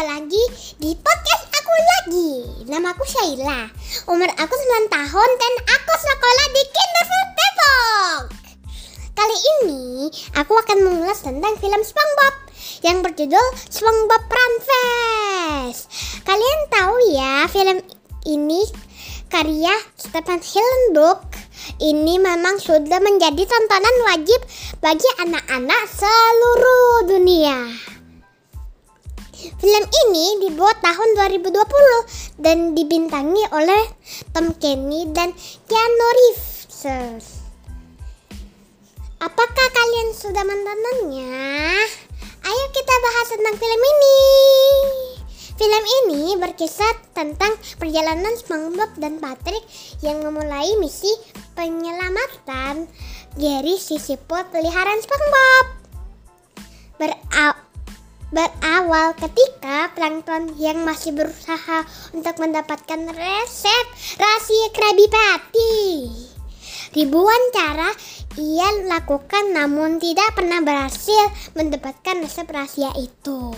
Jumpa lagi di podcast aku lagi. Namaku Shaila. Umur aku 9 tahun dan aku sekolah di Kinderfield Depok. Kali ini aku akan mengulas tentang film SpongeBob Yang berjudul SpongeBob Run Fast. Kalian tahu ya film ini? Karya Stephen Hillenburg. Ini memang sudah menjadi tontonan wajib bagi anak-anak seluruh dunia. Film ini dibuat tahun 2020 dan dibintangi oleh Tom Kenny dan Keanu Reeves. Apakah kalian sudah menontonnya? Ayo kita bahas tentang film ini. Film ini berkisah tentang perjalanan SpongeBob dan Patrick yang memulai misi penyelamatan Gary sisiput peliharaan SpongeBob. Beraw berawal ketika plankton yang masih berusaha untuk mendapatkan resep rahasia Krabby Patty. Ribuan cara ia lakukan namun tidak pernah berhasil mendapatkan resep rahasia itu.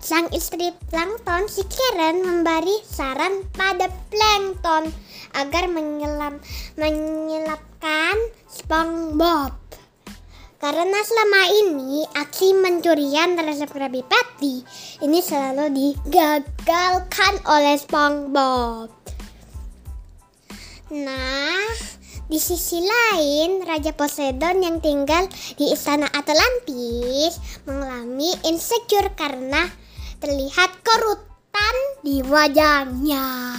Sang istri Plankton, si Karen, memberi saran pada Plankton agar menyelam, menyelapkan SpongeBob. Karena selama ini aksi mencurian resep Krabby Patty ini selalu digagalkan oleh SpongeBob. Nah, di sisi lain, Raja Poseidon yang tinggal di istana Atlantis mengalami insecure karena terlihat kerutan di wajahnya.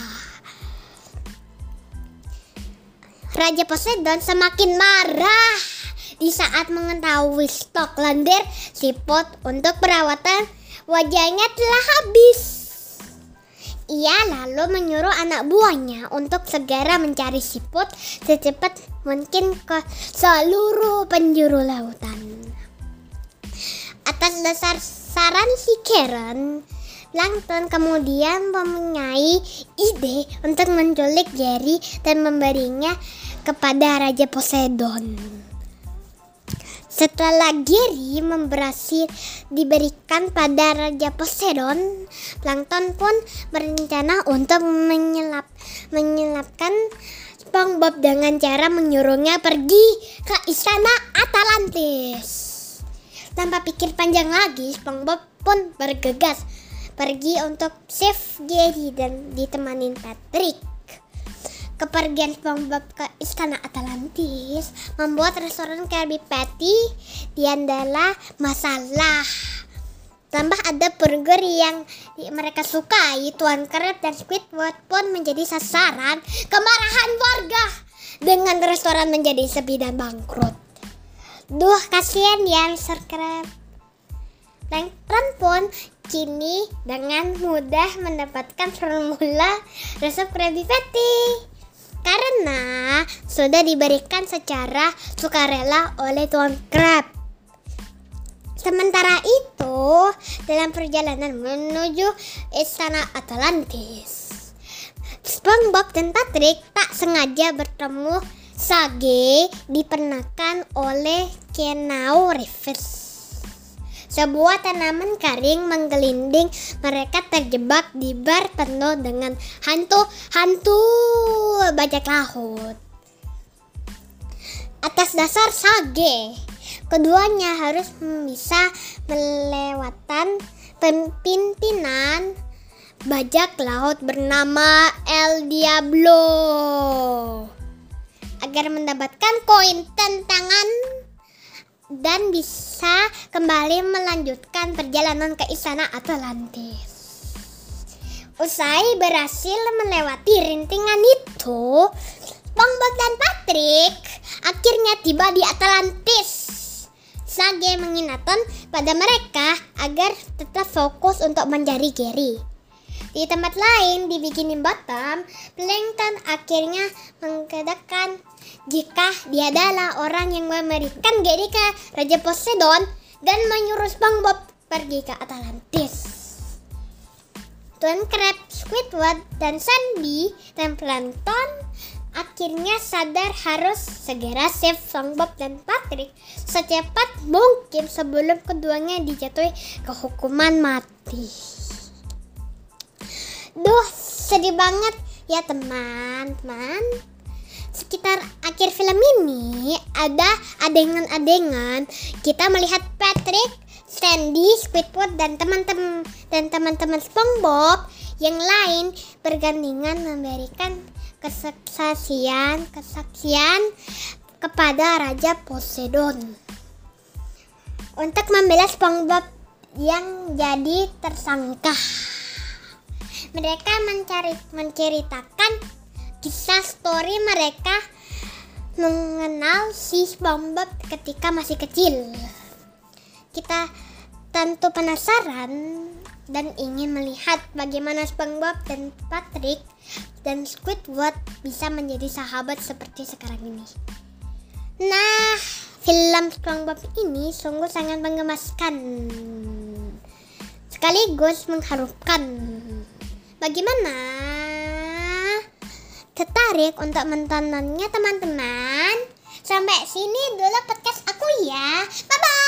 Raja Poseidon semakin marah di saat mengetahui stok lendir siput untuk perawatan wajahnya telah habis. Ia lalu menyuruh anak buahnya untuk segera mencari siput secepat mungkin ke seluruh penjuru lautan. Atas dasar saran si Karen, Plankton kemudian mempunyai ide untuk menculik Jerry dan memberinya kepada Raja Poseidon. Setelah Gary memberhasil diberikan pada Raja Poseidon, Plankton pun berencana untuk menyelap menyelapkan SpongeBob dengan cara menyuruhnya pergi ke istana Atlantis. Tanpa pikir panjang lagi, SpongeBob pun bergegas pergi untuk save Gary dan ditemani Patrick. Kepergian SpongeBob ke istana Atlantis membuat restoran Krabby Patty diandala masalah. Tambah ada burger yang mereka sukai, Tuan Krab dan Squidward pun menjadi sasaran kemarahan warga dengan restoran menjadi sepi dan bangkrut. Duh, kasihan ya Mr. Crab. Plankton pun kini dengan mudah mendapatkan formula resep Krabby Patty karena sudah diberikan secara sukarela oleh Tuan Crab. Sementara itu, dalam perjalanan menuju istana Atlantis, SpongeBob dan Patrick tak sengaja bertemu Sage dipernakan oleh Kenau Reeves. Sebuah tanaman kering menggelinding. Mereka terjebak di bar penuh dengan hantu-hantu bajak laut. Atas dasar sage, keduanya harus bisa melewatkan pimpinan bajak laut bernama El Diablo agar mendapatkan koin tantangan dan bisa kembali melanjutkan perjalanan ke istana Atlantis. Usai berhasil melewati rintingan itu, SpongeBob dan Patrick akhirnya tiba di Atlantis. Sage mengingatkan pada mereka agar tetap fokus untuk mencari Gary. Di tempat lain di Bikini Bottom, Plankton akhirnya mengkedekan jika dia adalah orang yang memberikan Gary ke Raja Poseidon dan menyuruh SpongeBob pergi ke Atlantis. Tuan Crab, Squidward, dan Sandy dan Plankton akhirnya sadar harus segera save SpongeBob dan Patrick secepat mungkin sebelum keduanya dijatuhi ke hukuman mati. Duh, sedih banget ya teman-teman. Sekitar akhir film ini ada adegan-adegan kita melihat Patrick, Sandy, Squidward dan teman-teman dan teman-teman SpongeBob yang lain bergandengan memberikan kesaksian kesaksian kepada Raja Poseidon untuk membela SpongeBob yang jadi tersangka. Mereka mencari menceritakan kisah story mereka mengenal si SpongeBob ketika masih kecil. Kita tentu penasaran dan ingin melihat bagaimana SpongeBob dan Patrick dan Squidward bisa menjadi sahabat seperti sekarang ini. Nah, film SpongeBob ini sungguh sangat menggemaskan sekaligus mengharukan. Bagaimana? Tertarik untuk menontonnya teman-teman? Sampai sini dulu podcast aku ya. Bye bye.